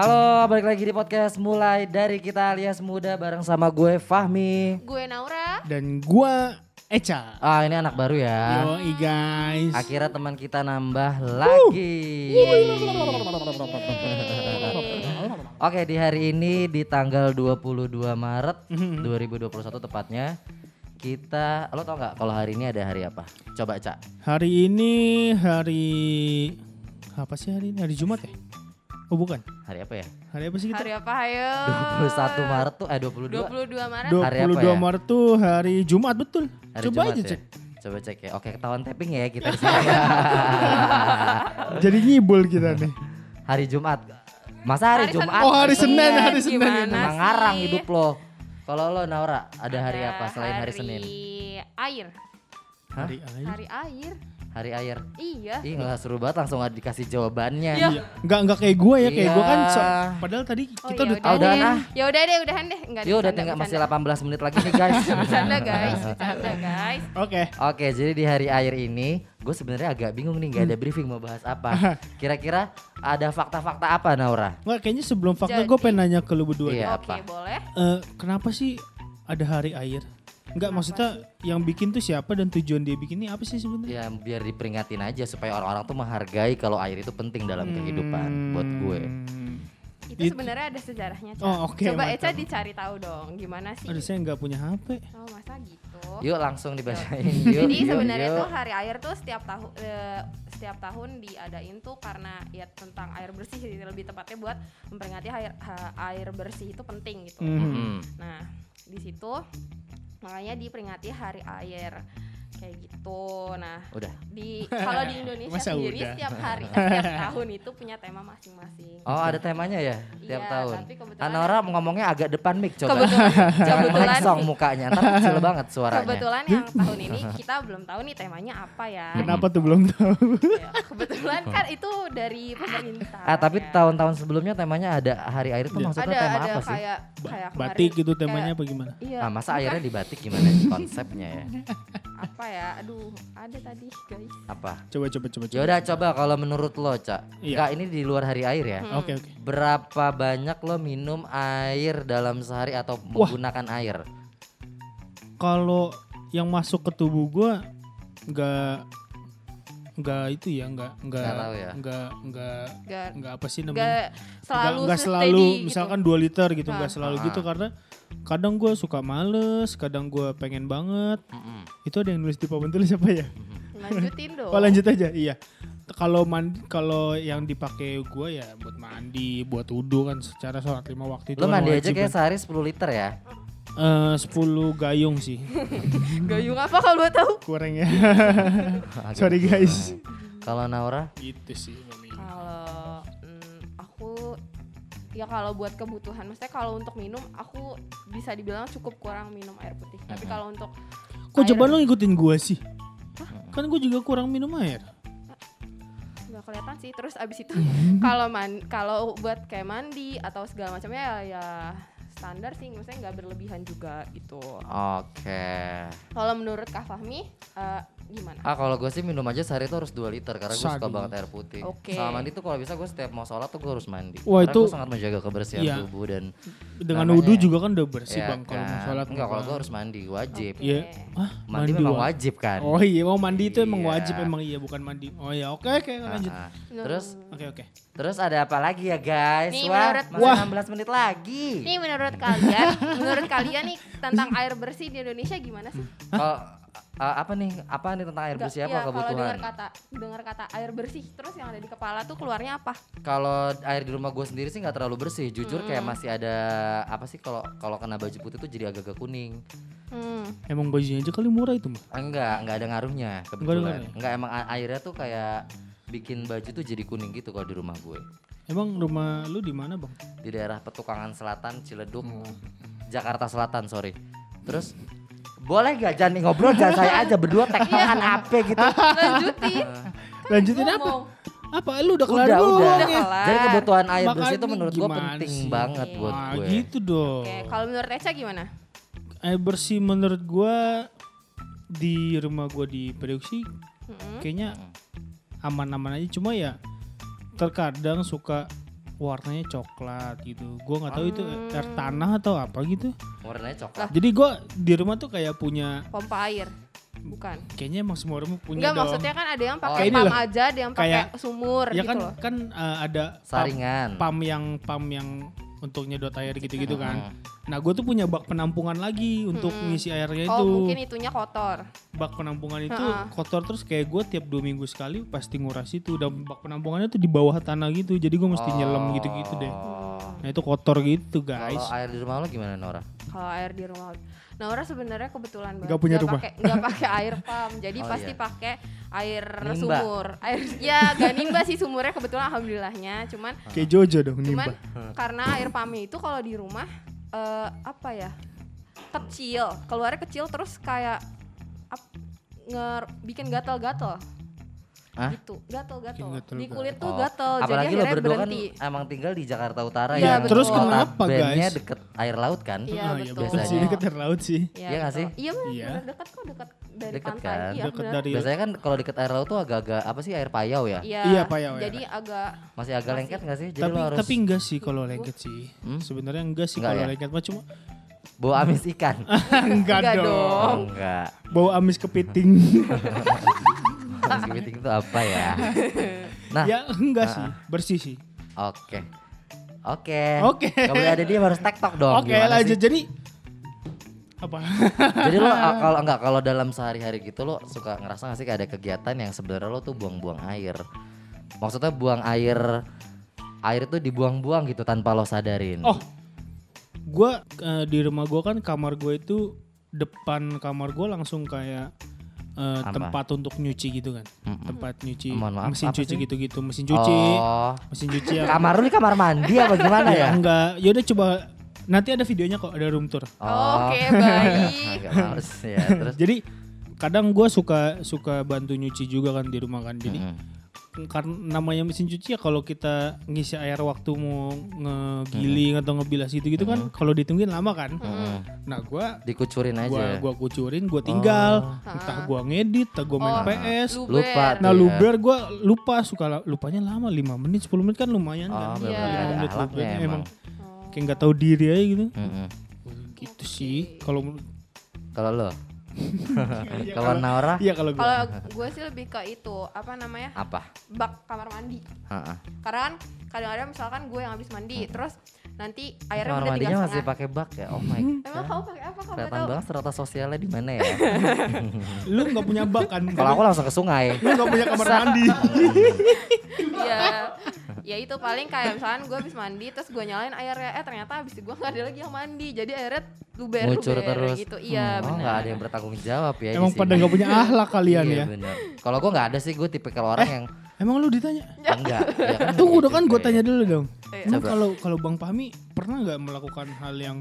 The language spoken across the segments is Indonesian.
Halo, balik lagi di podcast mulai dari kita alias muda bareng sama gue Fahmi. Gue Naura. Dan gua Eca. Ah, ini anak baru ya. Yoi guys. Akhirnya teman kita nambah lagi. Oke, di hari ini di tanggal 22 Maret 2021 tepatnya kita lo tau nggak kalau hari ini ada hari apa? Coba Cak. Hari ini hari apa sih hari ini? Hari Jumat ya? Oh bukan. Hari apa ya? Hari apa sih kita? Hari apa ayo? 21 Maret tuh eh 22. 22 Maret. 22 Hari apa ya? Maret tuh hari Jumat betul. Hari Coba Jumat aja ya? cek. Coba cek ya. Oke, ketahuan tapping ya kita di sini. Jadi ngibul kita nih. hari Jumat. Masa hari, Hari Jumat? Oh, hari Senin, Iya, hari Senin. Emang sih? ngarang hidup lo. Kalau lo Naura, ada hari Ada apa selain hari hari Senin? Air. Hah? Hari air. Hari air. Hari air. Iya. Ih nggak seru banget langsung nggak dikasih jawabannya. Iya. Enggak enggak kayak gue ya, kayak gue kan Iya. so- padahal tadi Oh, kita ya udah Ah, tahu. udah deh. nah. Ya udah deh, udahan deh. Enggak Yuk udah tinggal masih 18 menit lagi nih guys. Bercanda guys, bercanda guys. Oke. Oke, jadi di hari air ini gue sebenarnya agak bingung nih nggak ada briefing mau bahas apa. Kira-kira ada fakta-fakta apa Naura? Enggak kayaknya sebelum fakta gue pengen nanya ke lu berdua. Iya. Oke, apa? boleh. Eh, kenapa sih ada hari air? Enggak maksudnya yang bikin tuh siapa dan tujuan dia bikin ini apa sih sebenarnya? Ya biar diperingatin aja supaya orang-orang tuh menghargai kalau air itu penting dalam kehidupan buat gue. Hmm. Itu It- sebenarnya ada sejarahnya, Ca. Oh, oke, Coba. Eca dicari tahu dong, gimana sih? Aduh saya nggak punya HP. Oh, masa gitu? Yuk langsung dibacain. Yuk, Jadi yuk, sebenarnya yuk. tuh hari air tuh setiap tahun setiap tahun diadain tuh karena ya tentang air bersih sih, lebih tepatnya buat memperingati air air bersih itu penting gitu. Mhm. Hmm. Nah, di situ. Makanya diperingati hari air kayak gitu. Nah, Udah. di kalau di Indonesia Masa sendiri udah? setiap hari setiap tahun itu punya tema masing-masing. Oh ada temanya ya tiap Iya, tahun. tapi kebetulan- Anora ngomongnya agak depan mic coba. Kebetulan Jangan kebetulan melexong mukanya, ntar kecil banget suaranya. kebetulan yang tahun ini kita belum tahu nih temanya apa ya. Kenapa tuh belum tahu? Ya, kebetulan kan itu dari pemerintah. Ah tapi ya. tahun-tahun sebelumnya temanya ada hari air itu Iya. maksudnya ada tema ada apa sih? kayak kayak kemarin Batik gitu temanya kayak- apa gimana? Iya. Ah masa airnya di batik gimana konsepnya ya? Apa ya? Aduh, ada tadi guys. Apa? Coba coba coba. coba. Yaudah coba kalau menurut lo Cak. Iya. Enggak ini di luar hari air ya. Hmm. Oke oke. Berapa banyak lo minum air dalam sehari atau menggunakan air? Kalau yang masuk ke tubuh gua nggak nggak itu ya nggak nggak Nggak ya. nggak nggak Gak nggak apa sih namanya gak selalu nggak nggak steady selalu gitu. misalkan 2 liter gitu nggak selalu Ah. gitu karena kadang gue suka males kadang gue pengen banget Mm-mm. itu ada yang nulis di papan tulis apa ya lanjutin dong. oh lanjut aja iya kalau mandi kalau yang dipakai gue ya buat mandi buat wudhu kan secara sholat lima waktu itu Lo kan mandi aja kayak kan. sehari 10 liter ya? Eh, 10 gayung sih Gayung apa kalau lo tahu? kurang ya sorry guys Kalau Naura? itu sih. Kalau mm, aku ya kalau buat kebutuhan, maksudnya kalau untuk minum aku bisa dibilang cukup kurang minum air putih. Tapi kalau untuk kok coba lo ngikutin gue sih kan gue juga kurang minum air nggak kelihatan sih terus abis itu kalau man kalau buat kayak mandi atau segala macamnya ya, ya standar sih maksudnya nggak berlebihan juga gitu Oke. kalau menurut Kak Fahmi eh, gimana Ah kalau gue sih minum aja sehari itu harus 2 liter karena gue suka banget air putih. Oke. Sama mandi tuh kalau bisa gue setiap mau sholat tuh gue harus mandi. Wah, karena itu- gue sangat menjaga kebersihan Iya. tubuh dan dengan Namanya- wudhu juga kan udah bersih ya bang kalau mau kan. sholat Enggak kalau mah. gue harus mandi wajib. Iya. Ah, Mandi, memang wa- wajib kan. Oh iya, mau mandi itu emang Iya. wajib emang iya bukan mandi. Oh ya, oke oke Ah, lanjut. ah. Terus Oke oke. terus ada apa lagi ya guys? Nih, Wah menurut- masih Wah. 16 menit lagi. Nih menurut kalian, menurut kalian nih tentang air bersih di Indonesia gimana sih? Kalau ah, apa nih? Apa nih tentang air bersih apa ya, Kalau dengar kebutuhan? kata dengar kata air bersih, terus yang ada di kepala tuh keluarnya apa? Kalau air di rumah gue sendiri sih nggak terlalu bersih. Jujur kayak Mm. masih ada apa sih kalau kalau kena baju putih tuh jadi agak-agak kuning. Hmm. Emang bajunya aja kali murah itu mah. Ah, Enggak, enggak ada ngaruhnya kebetulan. ngaruhnya? Enggak emang airnya tuh kayak bikin baju tuh jadi kuning gitu kalau di rumah gue. Emang rumah lu di mana bang? Di daerah Petukangan Selatan, Ciledug, Oh. Jakarta Selatan, sorry. Terus boleh gak jangan ngobrol jangan saya aja berdua tektokan apa gitu. Lanjutin. Lanjutin apa? Apa lu udah kelar Udah, belum udah. Udah kelar. Jadi kebutuhan air bersih itu menurut gue penting sih? banget buat Nah, gue. gitu dong. Oke, kalau menurut Eca gimana? Air bersih menurut gua di rumah gua di Priok sih Mm-mm. kayaknya aman-aman aja cuma ya terkadang suka warnanya coklat gitu. Gua nggak tahu itu Hmm. air tanah atau apa gitu. Warnanya coklat. Jadi gua di rumah tuh kayak punya Pompa air. Bukan. kayaknya emang semua rumah punya Enggak dong. maksudnya kan ada yang Oh, pakai ini pam loh. aja, ada yang pakai Kayak- sumur ya gitu kan loh. kan uh, ada pam, Saringan. pam yang pam yang untuk nyedot air gitu-gitu kan. Hmm. Nah, gue tuh punya bak penampungan lagi untuk Mm-mm. ngisi airnya Oh, itu. mungkin itunya kotor. Bak penampungan itu kotor terus kayak gue tiap dua minggu sekali pasti nguras itu. Dan bak penampungannya tuh di bawah tanah gitu. Jadi gue mesti nyelam gitu-gitu deh. Oh. Nah itu kotor gitu guys. Kalau air di rumah lo gimana Nora? Kalau air di rumah. Naura sebenarnya kebetulan banget Nggak punya rumah. pakai nggak pakai air pam. Jadi Oh, pasti iya. pakai air Nimba. sumur. Air ya gak nimba sih sumurnya kebetulan alhamdulillahnya. Cuman Kayak Jojo dong cuman nimba. karena air pamnya itu kalau di rumah eh, apa ya? kecil, keluarnya kecil terus kayak ap- nger bikin gatal-gatal. Hah? Gitu, gatal-gatal. Di kulit tuh Oh. gatal, jadi Apalagi lo akhirnya berdua kan berhenti. emang tinggal di Jakarta Utara Iya, ya. betul. Terus kenapa, guys? deket air laut kan? Iya, Ah, betul. betul sih Biasanya. deket air laut sih. Iya Iya nggak betul. sih? Iya Iya. dekat kok dekat dari Dekat pantai. kan? Iya, Deket benar. dari Biasanya kan kalau deket air laut tuh agak-agak apa sih air payau ya? Iya, Iya, Pak, ya, ya. Jadi agak Masih agak Masih. lengket gak sih? Jadi tapi lo harus tapi enggak sih kalau lengket sih. Hmm? Sebenarnya enggak sih kalau ya? lengket mah cuma bawa amis ikan. enggak Enggak dong. dong. Oh, enggak. Bau amis kepiting. Amis kepiting itu apa ya? Nah, ya enggak sih, bersih sih. oke. Oke. Oke. Kembali ada dia harus tektok dong. Oke, Gimana lanjut. sih? Jadi apa? Jadi lo kalau enggak kalau dalam sehari-hari gitu lo suka ngerasa gak sih kayak ada kegiatan yang sebenarnya lo tuh buang-buang air. Maksudnya buang air air itu dibuang-buang gitu tanpa lo sadarin. Oh, gua eh, di rumah gua kan kamar gua itu depan kamar gua langsung kayak eh, Apa? tempat untuk nyuci gitu kan. Mm-mm. Tempat nyuci, Mohon maaf, mesin apa cuci sih? gitu-gitu, mesin cuci, Oh. mesin cuci yang Kamar lu di kamar mandi apa gimana ya ya? enggak. Yaudah coba nanti ada videonya kok ada room tour. Oke, baik. Agak males ya. Terus Jadi kadang gua suka suka bantu nyuci juga kan di rumah kan. Jadi Mm-mm. Karena namanya mesin cuci ya kalau kita ngisi air waktu mau ngegiling atau ngebilas gitu gitu kan kalau ditungguin lama kan. Mm-mm. Nah gua dikucurin gua aja. gua kucurin gua tinggal Oh. entah gua ngedit entah gua main Oh, PS Luber. Lupa. nah Iya. luber gua lupa suka lupanya lama 5 menit 10 menit kan lumayan Oh, kan Iya. ada Menit alatnya lubernya emang. emang Oh. kayak nggak tahu diri aja gitu Mm-mm. gitu sih kalau Kalau lo? Iya, Kalau Naura iya kalau gua Kalau gue sih lebih ke itu apa namanya apa? bak kamar mandi. Ha-ha. Karena kan kadang-kadang misalkan gue yang habis mandi, terus nanti airnya Kamar udah mandinya tinggal masih pakai bak ya. Oh my Emang god. kamu pakai apa? Kamu Kelihatan tahu? banget strata sosialnya di mana ya? lu nggak punya bak kan Kalau aku langsung ke sungai. lu nggak punya kamar mandi Iya. Ya itu paling kayak misalkan gue habis mandi terus gue nyalain airnya eh ternyata habis itu gue nggak ada lagi yang mandi jadi airnya luber luber terus. gitu iya oh, benar nggak ada yang bertanggung jawab ya emang pada nggak punya ahlak kalian iya, ya bener. Kalau gue nggak ada sih, gue tipikal orang yang emang lu ditanya enggak. Ya kan Tunggu gitu dong kan gue tanya dulu dong. Iya. Emang kalau kalau Bang Pahmi pernah nggak melakukan hal yang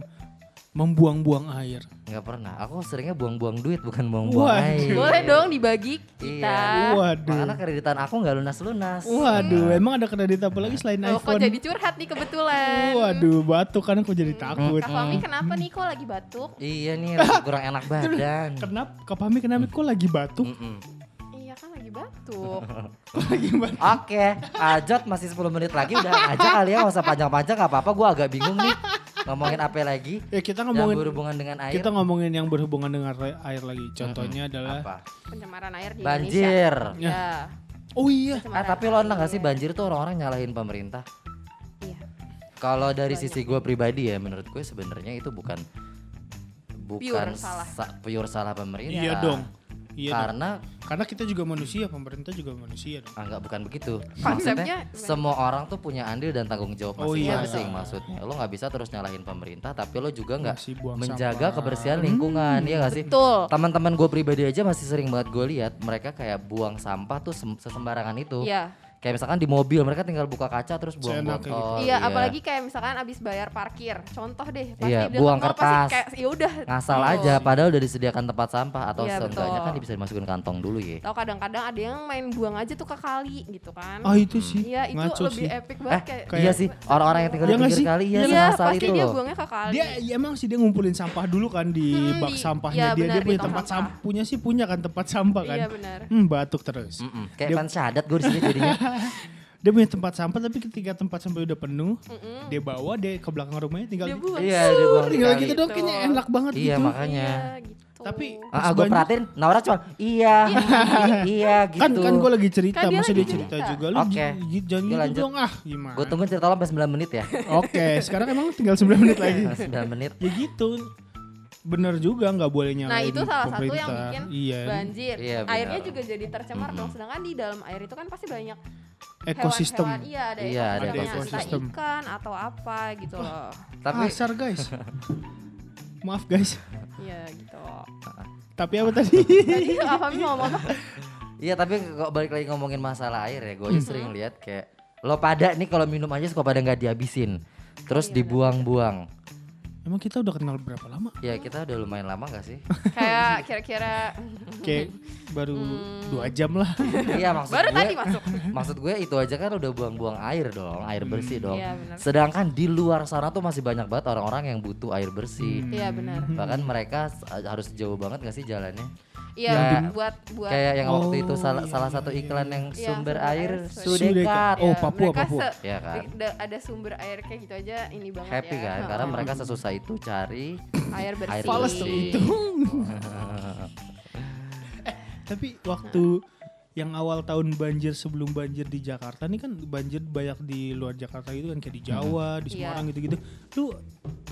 membuang-buang air? Nggak pernah. Aku seringnya buang-buang duit bukan buang-buang air. boleh dong dibagi kita Iya. Waduh. Makanya kreditan aku nggak lunas-lunas. Waduh, emang ada kredit apa lagi selain Oh, kok iPhone? jadi curhat nih kebetulan Waduh, batuk kan aku jadi takut. Kak Fahmi kenapa nih kok lagi batuk Iya nih lagi kurang enak badan. Kenapa? Kak Pahmi kenapa kok lagi batuk? Mm-mm. iya kan lagi batuk Kok lagi batuk? Oke, Ajot masih 10 menit lagi udah aja kali ya, nggak usah panjang-panjang nggak apa-apa. Gue agak bingung nih ngomongin apa lagi Ya kita yang ngomongin berhubungan dengan air. kita ngomongin yang berhubungan dengan air lagi. Contohnya adalah apa? pencemaran air di Banjir. Indonesia ya Oh iya. Eh pencemaran tapi lo enak gak sih banjir tuh orang-orang nyalahin pemerintah? iya Kalau dari sisi gue pribadi ya, menurut gue sebenarnya itu bukan bukan Pure salah. sa- pure salah pemerintah. Iya dong. Iya dong. Karena Karena kita juga manusia, pemerintah juga manusia dong. ah, nggak bukan begitu. Konsepnya Maksudnya semua orang tuh punya andil dan tanggung jawab Oh iya. masing-masing. Maksudnya lo nggak bisa terus nyalahin pemerintah, tapi lo juga nggak menjaga sampah. kebersihan lingkungan, ya gak sih? betul Teman-teman gue pribadi aja masih sering banget gue lihat mereka kayak buang sampah tuh sem- sesembarangan itu. iya Kayak misalkan di mobil mereka tinggal buka kaca terus buang-buang. Seenaknya Oh, iya, apalagi kayak misalkan abis bayar parkir contoh deh pasti Iya, di buang depan mall kertas. pasti kayak ya udah ngasal Oh. aja padahal udah disediakan tempat sampah atau Iya, seenggaknya betul. kan bisa dimasukin kantong dulu ya. Tahu kadang-kadang ada yang main buang aja tuh ke kali gitu kan. Oh itu sih. Iya, itu ngaco lebih sih. epic Eh, banget kayak iya sih orang-orang yang tinggal Iya di nggak pinggir kali iya, Iya, Iya, pasti itu dia loh. buangnya ke kali. Dia ya emang sih dia ngumpulin sampah dulu kan di Hmm, bak di- sampahnya iya, dia benar, dia di punya tempat sampah. punya sih punya kan tempat sampah kan. Iya benar. Hmm batuk terus. Kayak fans syahadat gue di sini jadinya. dia punya tempat sampah tapi ketika tempat sampah udah penuh, Mm-mm. dia bawa dia ke belakang rumahnya tinggal Dia gitu. buat. Iya, dia buang tinggal gitu doang kayaknya enak banget Iya, gitu. makanya. Iya, gitu. Tapi Ah, pas gue perhatiin Naura cuma iya, iya gitu. kan kan gue lagi cerita, Kan dia masa lagi dia cerita cerita. juga lu j- j- jangan gitu lanjut. dong ah gimana. Gue tungguin cerita lo sampai 9 menit ya. Oke, sekarang emang tinggal 9 menit lagi. 9 menit. ya gitu. Bener juga nggak boleh nyalain Nah itu salah satu yang bikin iya. banjir. Iya, benar. Airnya juga jadi tercemar dong. Sedangkan di dalam air itu kan pasti banyak Ekosistem. hewan-hewan. Iya ada Iya, ada ekosistemnya. Ekosistem. ikan atau apa gitu loh. Tapi Kasar guys. Maaf guys. Iya gitu. Tapi apa tadi? Tadi apa mau ngomong apa? Iya tapi kok balik lagi ngomongin masalah air ya, gue sering lihat kayak lo pada nih kalau minum aja suka pada nggak dihabisin, terus iya, dibuang-buang. Emang kita udah kenal berapa lama? Ya kita udah lumayan lama gak sih? Kayak kira-kira Kayak baru dua jam lah. iya maksud baru gue, tadi masuk. maksud gue itu aja kan udah buang-buang air dong, air bersih dong. Iya benar. Sedangkan di luar sana tuh masih banyak banget orang-orang yang butuh air bersih. Hmm. Iya benar. Bahkan mereka harus jauh banget gak sih jalannya? Iya Kayak- buat buat Kayak yang waktu itu Oh, salah, iya, salah iya, satu iya, iklan iya. yang Iya, sumber sumber air air. Oh, ya, Papua, mereka Papua. se- Iya kan? da- ada sumber air kayak gitu aja ini banget Happy ya. kan? Karena mereka sesusah itu cari air bersih. air bersih. itu. Tapi waktu yang awal tahun banjir sebelum banjir di Jakarta nih kan banjir banyak di luar Jakarta gitu kan kayak di Jawa, di Iya. Semarang gitu-gitu. Lu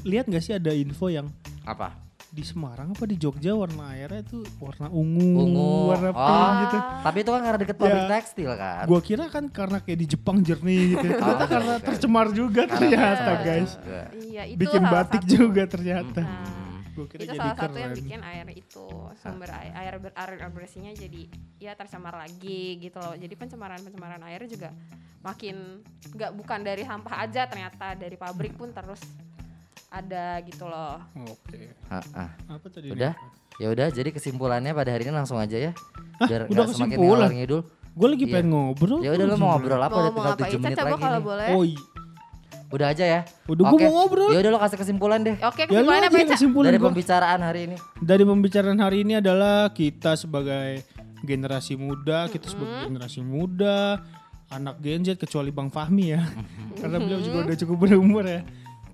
lihat gak sih ada info yang Apa? Di Semarang apa di Jogja warna airnya tuh warna ungu, Ungu. warna pink Oh. gitu. Tapi itu kan karena deket pabrik Ya. tekstil kan? Gua kira kan karena kayak di Jepang jernih gitu. Ternyata Oh, karena bukan. tercemar juga Karena ternyata tercemar guys. juga. Iya, itu Bikin salah batik satu. juga ternyata. Nah, Gua kira itu jadi salah satu yang keren. bikin air itu sumber air air, ber- air bersihnya jadi ya tercemar lagi gitu loh. Jadi pencemaran pencemaran air juga makin nggak bukan dari sampah aja ternyata dari pabrik pun terus ada gitu loh. Oke. Ah, ah. Apa tadi? Udah? Ya udah, jadi kesimpulannya pada hari ini langsung aja ya. Hah, Biar udah semakin kesimpulan? ngalor ngidul. Gue lagi Iya. pengen ngobrol. Ya udah lu mau ngobrol apa? mau Udah tinggal apa 7 Ica menit coba lagi kalau nih. boleh. Oh iya. Udah aja ya. Udah gua Oke. mau ngobrol. Ya udah lu kasih kesimpulan deh. Oke, Ya kesimpulannya aja apa kesimpulan Dari gua. pembicaraan hari ini. Dari pembicaraan hari ini adalah kita sebagai generasi muda, kita sebagai generasi muda, anak Gen Z kecuali Bang Fahmi ya. Karena beliau juga udah cukup berumur ya.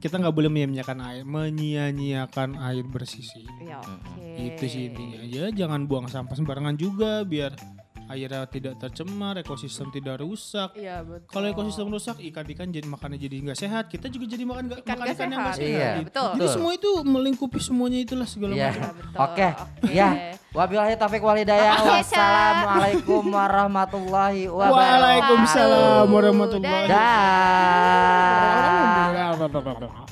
Kita nggak boleh menyia-nyiakan air, menyia-nyiakan air bersih sih. Ya, oke. Itu sih intinya aja. Jangan buang sampah sembarangan juga biar airnya tidak tercemar, ekosistem tidak rusak. Iya, betul. Kalau ekosistem rusak, ikan-ikan jadi makannya jadi nggak sehat. Kita juga jadi makan nggak Ikan makan ikan yang nggak sehat. sehat. Iya, Gitu. betul. Jadi semua itu melingkupi semuanya itulah segala Iya. macam. Ya, betul. Oke. Ya. Wabillahi taufik walhidayah. Wassalamualaikum warahmatullahi wabarakatuh. Waalaikumsalam warahmatullahi 不不不不